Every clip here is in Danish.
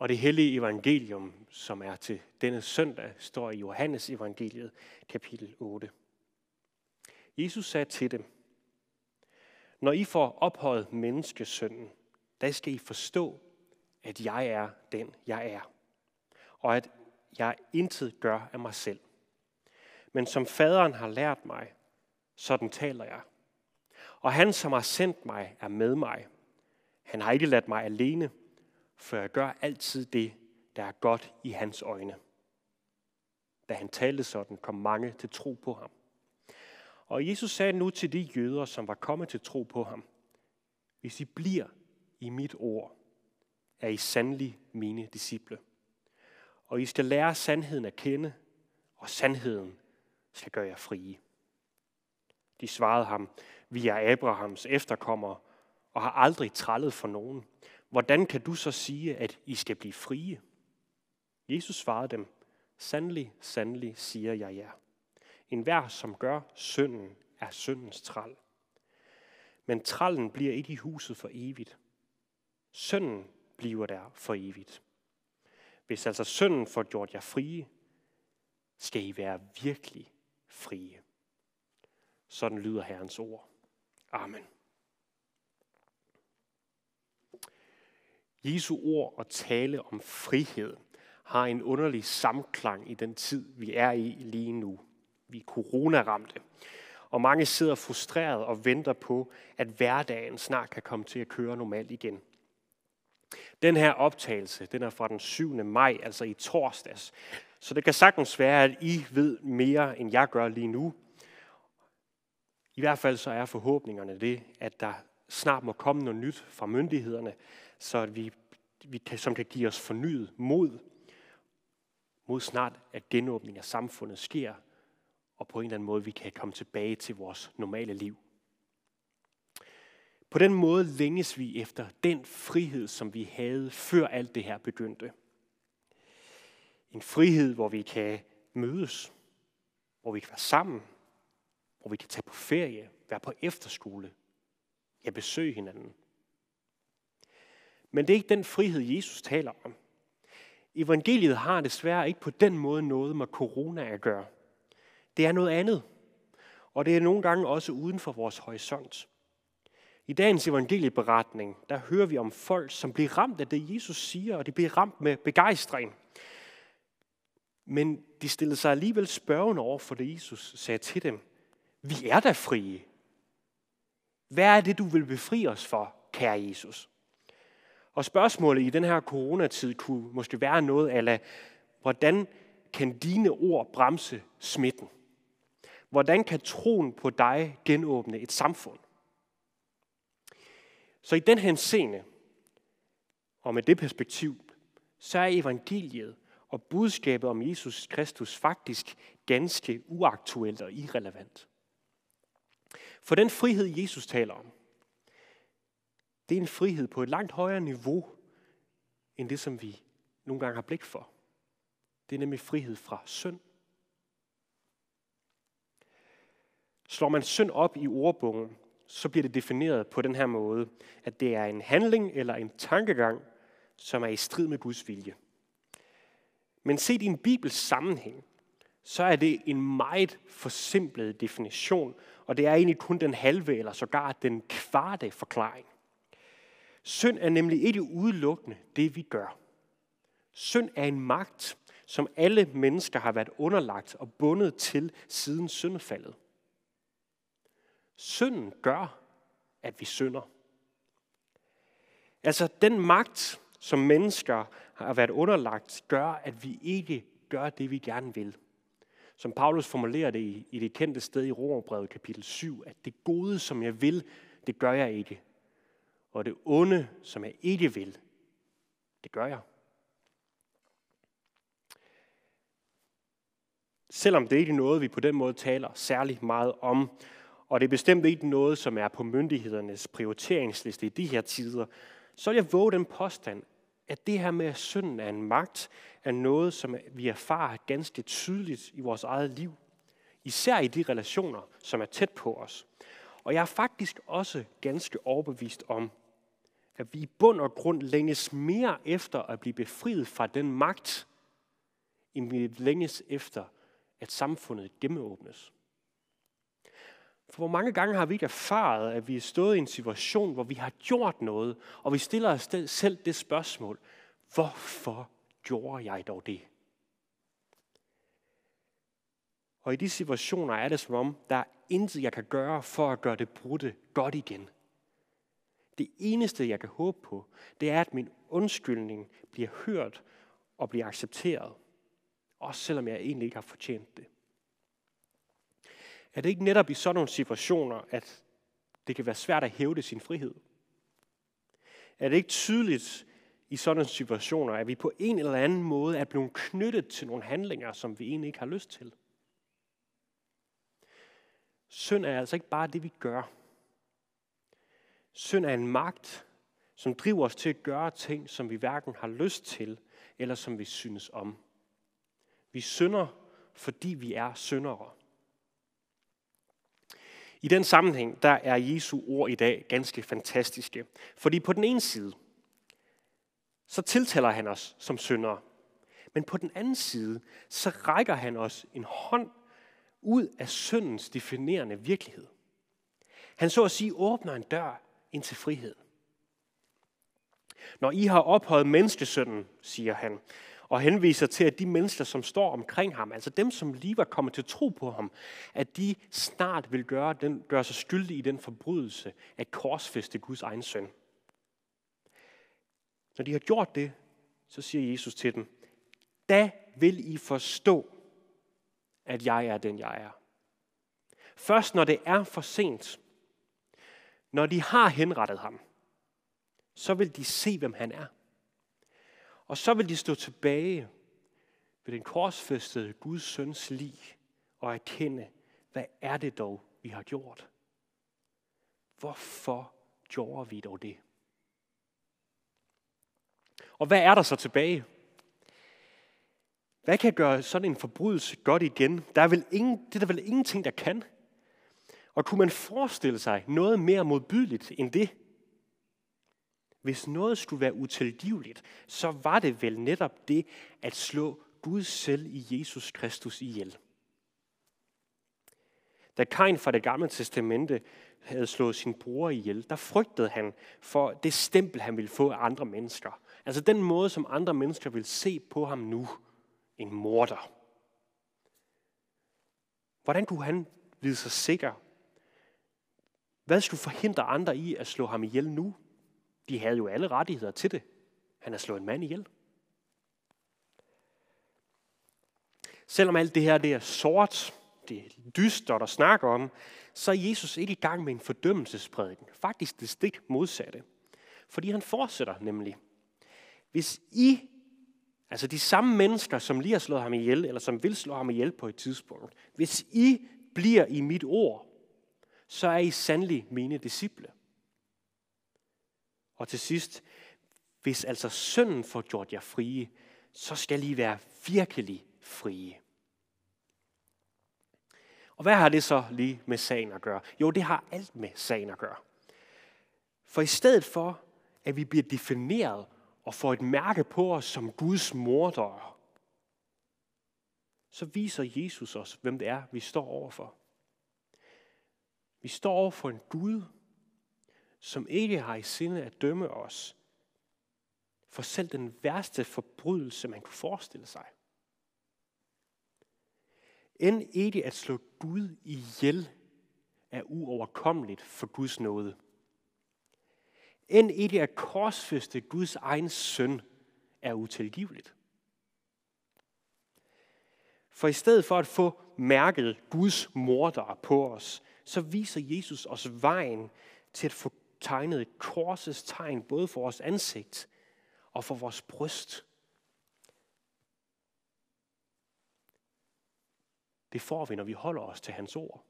Og det hellige evangelium, som er til denne søndag, står i Johannes evangeliet, kapitel 8. Jesus sagde til dem, Når I får ophøjet menneskesønnen, der skal I forstå, at jeg er den, jeg er, og at jeg intet gør af mig selv. Men som faderen har lært mig, sådan taler jeg. Og han, som har sendt mig, er med mig. Han har ikke ladt mig alene, for jeg gør altid det, der er godt i hans øjne. Da han talte sådan, kom mange til tro på ham. Og Jesus sagde nu til de jøder, som var kommet til tro på ham, hvis I bliver i mit ord, er I sandelig mine disciple. Og I skal lære sandheden at kende, og sandheden skal gøre jer frie. De svarede ham, vi er Abrahams efterkommere og har aldrig trællet for nogen. Hvordan kan du så sige, at I skal blive frie? Jesus svarede dem, sandelig, sandelig siger jeg jer. En hver, som gør synden, er syndens træl. Men trallen bliver ikke i huset for evigt. Synden bliver der for evigt. Hvis altså synden får gjort jer frie, skal I være virkelig frie. Sådan lyder Herrens ord. Amen. Jesu ord og tale om frihed har en underlig samklang i den tid, vi er i lige nu. Vi er coronaramte. Og mange sidder frustreret og venter på, at hverdagen snart kan komme til at køre normalt igen. Den her optagelse, den er fra den 7. maj, altså i torsdags. Så det kan sagtens være, at I ved mere, end jeg gør lige nu. I hvert fald så er forhåbningerne det, at der snart må komme noget nyt fra myndighederne, så at vi, vi kan, som kan give os fornyet mod, mod snart, at genåbningen af samfundet sker, og på en eller anden måde, vi kan komme tilbage til vores normale liv. På den måde længes vi efter den frihed, som vi havde, før alt det her begyndte. En frihed, hvor vi kan mødes, hvor vi kan være sammen, hvor vi kan tage på ferie, være på efterskole, ja, besøge hinanden. Men det er ikke den frihed, Jesus taler om. Evangeliet har desværre ikke på den måde noget med corona at gøre. Det er noget andet. Og det er nogle gange også uden for vores horisont. I dagens evangelieberetning, der hører vi om folk, som bliver ramt af det, Jesus siger, og de bliver ramt med begejstring. Men de stillede sig alligevel spørgende over for det, Jesus sagde til dem. Vi er da frie. Hvad er det, du vil befri os for, kære Jesus? Og spørgsmålet i den her coronatid kunne måske være noget af, hvordan kan dine ord bremse smitten? Hvordan kan troen på dig genåbne et samfund? Så i den her scene, og med det perspektiv, så er evangeliet og budskabet om Jesus Kristus faktisk ganske uaktuelt og irrelevant. For den frihed, Jesus taler om, det er en frihed på et langt højere niveau, end det, som vi nogle gange har blik for. Det er nemlig frihed fra synd. Slår man synd op i ordbogen, så bliver det defineret på den her måde, at det er en handling eller en tankegang, som er i strid med Guds vilje. Men set i en bibels sammenhæng, så er det en meget forsimplet definition, og det er egentlig kun den halve eller sågar den kvarte forklaring. Synd er nemlig ikke udelukkende det, vi gør. Synd er en magt, som alle mennesker har været underlagt og bundet til siden syndefaldet. Synden gør, at vi synder. Altså den magt, som mennesker har været underlagt, gør, at vi ikke gør det, vi gerne vil. Som Paulus formulerer det i, i det kendte sted i Romerbrevet kapitel 7, at det gode, som jeg vil, det gør jeg ikke. Og det onde, som jeg ikke vil, det gør jeg. Selvom det ikke er noget, vi på den måde taler særlig meget om, og det er bestemt ikke noget, som er på myndighedernes prioriteringsliste i de her tider, så vil jeg våge den påstand, at det her med, at synden er en magt, er noget, som vi erfarer ganske tydeligt i vores eget liv. Især i de relationer, som er tæt på os. Og jeg er faktisk også ganske overbevist om, at vi i bund og grund længes mere efter at blive befriet fra den magt, end vi længes efter, at samfundet gennemåbnes. For hvor mange gange har vi ikke erfaret, at vi er stået i en situation, hvor vi har gjort noget, og vi stiller os selv det spørgsmål, hvorfor gjorde jeg dog det? Og i de situationer er det som om, der er intet, jeg kan gøre for at gøre det brudte godt igen. Det eneste, jeg kan håbe på, det er, at min undskyldning bliver hørt og bliver accepteret. Også selvom jeg egentlig ikke har fortjent det. Er det ikke netop i sådan nogle situationer, at det kan være svært at hævde sin frihed? Er det ikke tydeligt i sådan situationer, at vi på en eller anden måde er blevet knyttet til nogle handlinger, som vi egentlig ikke har lyst til? Synd er altså ikke bare det, vi gør. Synd er en magt, som driver os til at gøre ting, som vi hverken har lyst til, eller som vi synes om. Vi synder, fordi vi er syndere. I den sammenhæng, der er Jesu ord i dag ganske fantastiske. Fordi på den ene side, så tiltaler han os som syndere. Men på den anden side, så rækker han os en hånd ud af syndens definerende virkelighed. Han så at sige åbner en dør ind til frihed. Når I har ophøjet menneskesynden, siger han, og henviser til, at de mennesker, som står omkring ham, altså dem, som lige var kommet til tro på ham, at de snart vil gøre, den, gøre sig skyldige i den forbrydelse at korsfeste Guds egen søn. Når de har gjort det, så siger Jesus til dem, da vil I forstå, at jeg er den, jeg er. Først når det er for sent, når de har henrettet ham, så vil de se, hvem han er. Og så vil de stå tilbage ved den korsfæstede Guds søns lig og erkende, hvad er det dog, vi har gjort? Hvorfor gjorde vi dog det? Og hvad er der så tilbage? Hvad kan gøre sådan en forbrydelse godt igen? Der er vel ingen, det er der vel ingenting, der kan. Og kunne man forestille sig noget mere modbydeligt end det? Hvis noget skulle være utilgiveligt, så var det vel netop det at slå Gud selv i Jesus Kristus ihjel. Da Kain fra det gamle testamente havde slået sin bror ihjel, der frygtede han for det stempel, han ville få af andre mennesker. Altså den måde, som andre mennesker vil se på ham nu. En morder. Hvordan kunne han vide sig sikker? Hvad skulle forhindre andre i at slå ham ihjel nu? De havde jo alle rettigheder til det. Han har slået en mand ihjel. Selvom alt det her det er sort, det er dystert at snakke om, så er Jesus ikke i gang med en fordømmelsesprædiken. Faktisk det stik modsatte. Fordi han fortsætter nemlig. Hvis I, altså de samme mennesker, som lige har slået ham ihjel, eller som vil slå ham ihjel på et tidspunkt, hvis I bliver i mit ord, så er I sandelig mine disciple. Og til sidst, hvis altså synden får gjort jer frie, så skal I være virkelig frie. Og hvad har det så lige med sagen at gøre? Jo, det har alt med sagen at gøre. For i stedet for, at vi bliver defineret og får et mærke på os som Guds morder, så viser Jesus os, hvem det er, vi står overfor. Vi står overfor en Gud, som ikke har i sinde at dømme os for selv den værste forbrydelse, man kunne forestille sig. End ikke at slå Gud ihjel er uoverkommeligt for Guds nåde. End ikke at korsfeste Guds egen søn er utilgiveligt. For i stedet for at få mærket Guds morder på os, så viser Jesus os vejen til at få tegnet et korsets tegn, både for vores ansigt og for vores bryst. Det får vi, når vi holder os til hans ord.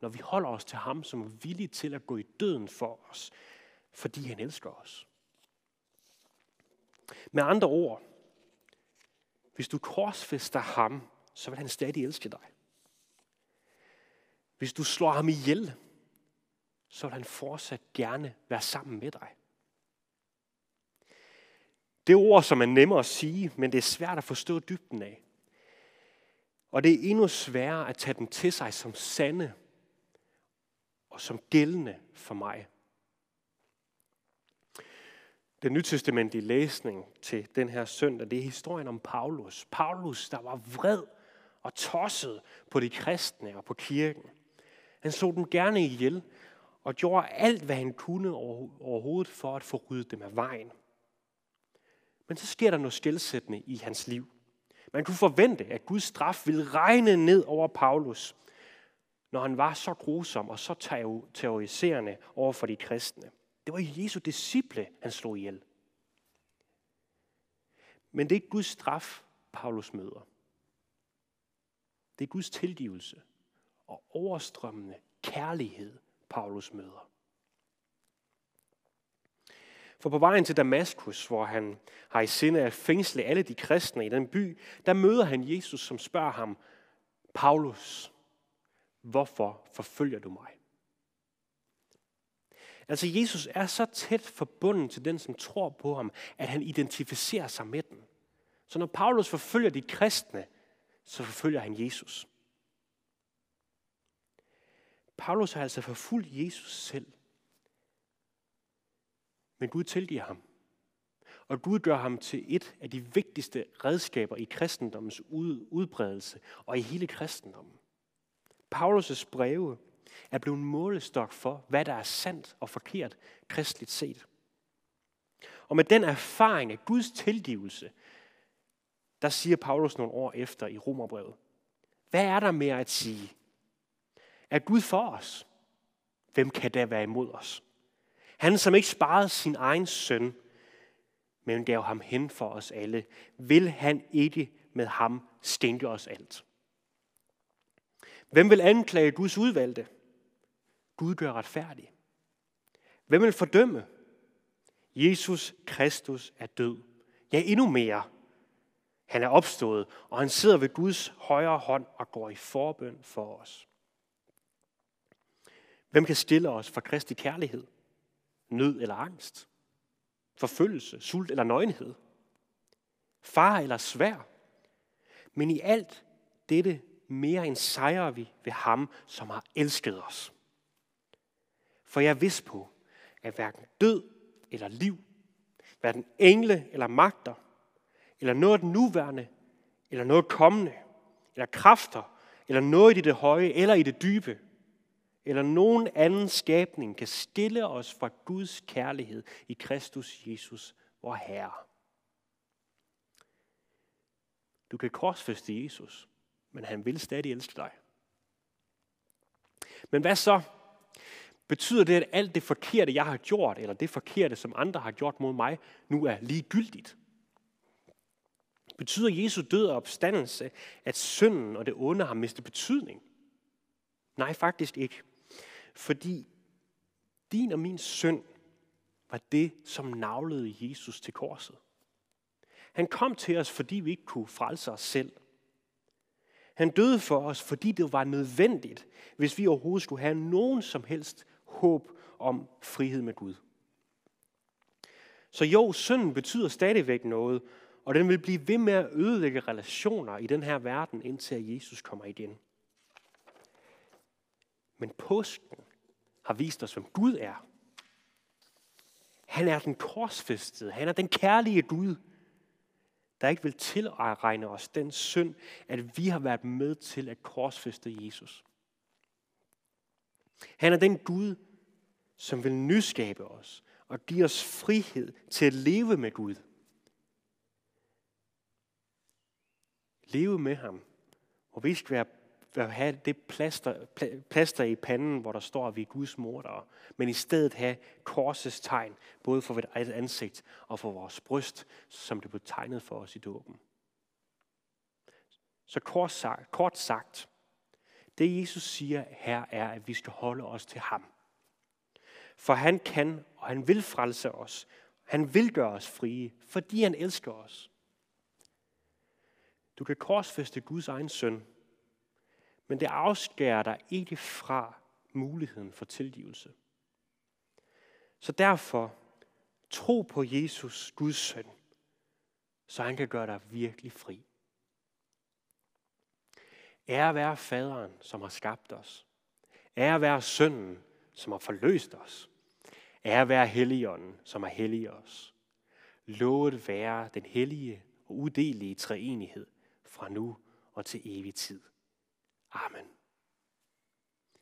Når vi holder os til ham, som er villig til at gå i døden for os, fordi han elsker os. Med andre ord, hvis du korsfester ham, så vil han stadig elske dig. Hvis du slår ham ihjel, så vil han fortsat gerne være sammen med dig. Det er ord, som er nemmere at sige, men det er svært at forstå dybden af. Og det er endnu sværere at tage dem til sig som sande og som gældende for mig. Den nytestamentlige læsning til den her søndag, det er historien om Paulus. Paulus, der var vred og tosset på de kristne og på kirken. Han slog dem gerne ihjel og gjorde alt, hvad han kunne overhovedet for at få ryddet dem af vejen. Men så sker der noget skældsættende i hans liv. Man kunne forvente, at Guds straf ville regne ned over Paulus, når han var så grusom og så terroriserende over for de kristne. Det var Jesu disciple, han slog ihjel. Men det er ikke Guds straf, Paulus møder. Det er Guds tilgivelse og overstrømmende kærlighed, Paulus møder. For på vejen til Damaskus, hvor han har i sinde at fængsle alle de kristne i den by, der møder han Jesus, som spørger ham, Paulus, hvorfor forfølger du mig? Altså Jesus er så tæt forbundet til den, som tror på ham, at han identificerer sig med den. Så når Paulus forfølger de kristne, så forfølger han Jesus. Paulus har altså forfulgt Jesus selv. Men Gud tilgiver ham. Og Gud gør ham til et af de vigtigste redskaber i kristendommens udbredelse og i hele kristendommen. Paulus' breve er blevet en målestok for, hvad der er sandt og forkert kristligt set. Og med den erfaring af Guds tilgivelse, der siger Paulus nogle år efter i Romerbrevet, hvad er der mere at sige? Er Gud for os? Hvem kan da være imod os? Han, som ikke sparede sin egen søn, men gav ham hen for os alle, vil han ikke med ham stænke os alt. Hvem vil anklage Guds udvalgte? Gud gør retfærdig. Hvem vil fordømme? Jesus Kristus er død. Ja, endnu mere. Han er opstået, og han sidder ved Guds højre hånd og går i forbøn for os. Hvem kan stille os for Kristi kærlighed? Nød eller angst? Forfølgelse, sult eller nøgenhed? Far eller svær? Men i alt dette mere end sejrer vi ved ham, som har elsket os. For jeg er vidst på, at hverken død eller liv, hverken engle eller magter, eller noget af nuværende, eller noget kommende, eller kræfter, eller noget i det høje, eller i det dybe, eller nogen anden skabning kan stille os fra Guds kærlighed i Kristus Jesus, vor Herre. Du kan korsfeste Jesus, men han vil stadig elske dig. Men hvad så, Betyder det, at alt det forkerte, jeg har gjort, eller det forkerte, som andre har gjort mod mig, nu er ligegyldigt? Betyder Jesu død og opstandelse, at synden og det onde har mistet betydning? Nej, faktisk ikke. Fordi din og min synd var det, som navlede Jesus til korset. Han kom til os, fordi vi ikke kunne frelse os selv. Han døde for os, fordi det var nødvendigt, hvis vi overhovedet skulle have nogen som helst håb om frihed med Gud. Så jo, synden betyder stadigvæk noget, og den vil blive ved med at ødelægge relationer i den her verden, indtil Jesus kommer igen. Men påsken har vist os, hvem Gud er. Han er den korsfæstede. Han er den kærlige Gud, der ikke vil tilregne os den synd, at vi har været med til at korsfæste Jesus. Han er den Gud, som vil nyskabe os og give os frihed til at leve med Gud. Leve med ham, hvor vi skal være, have det plaster, plaster i panden, hvor der står, at vi er Guds mordere, men i stedet have korsets tegn, både for vores eget ansigt og for vores bryst, som det blev tegnet for os i dåben. Så kort sagt, kort sagt, det Jesus siger her er, at vi skal holde os til ham. For han kan, og han vil frelse os. Han vil gøre os frie, fordi han elsker os. Du kan korsfeste Guds egen søn, men det afskærer dig ikke fra muligheden for tilgivelse. Så derfor, tro på Jesus, Guds søn. så han kan gøre dig virkelig fri. Ære være faderen, som har skabt os. Ære være sønnen, som har forløst os. Ære være helligånden, som har helliget os. Lovet være den hellige og udelige treenighed fra nu og til evig tid. Amen.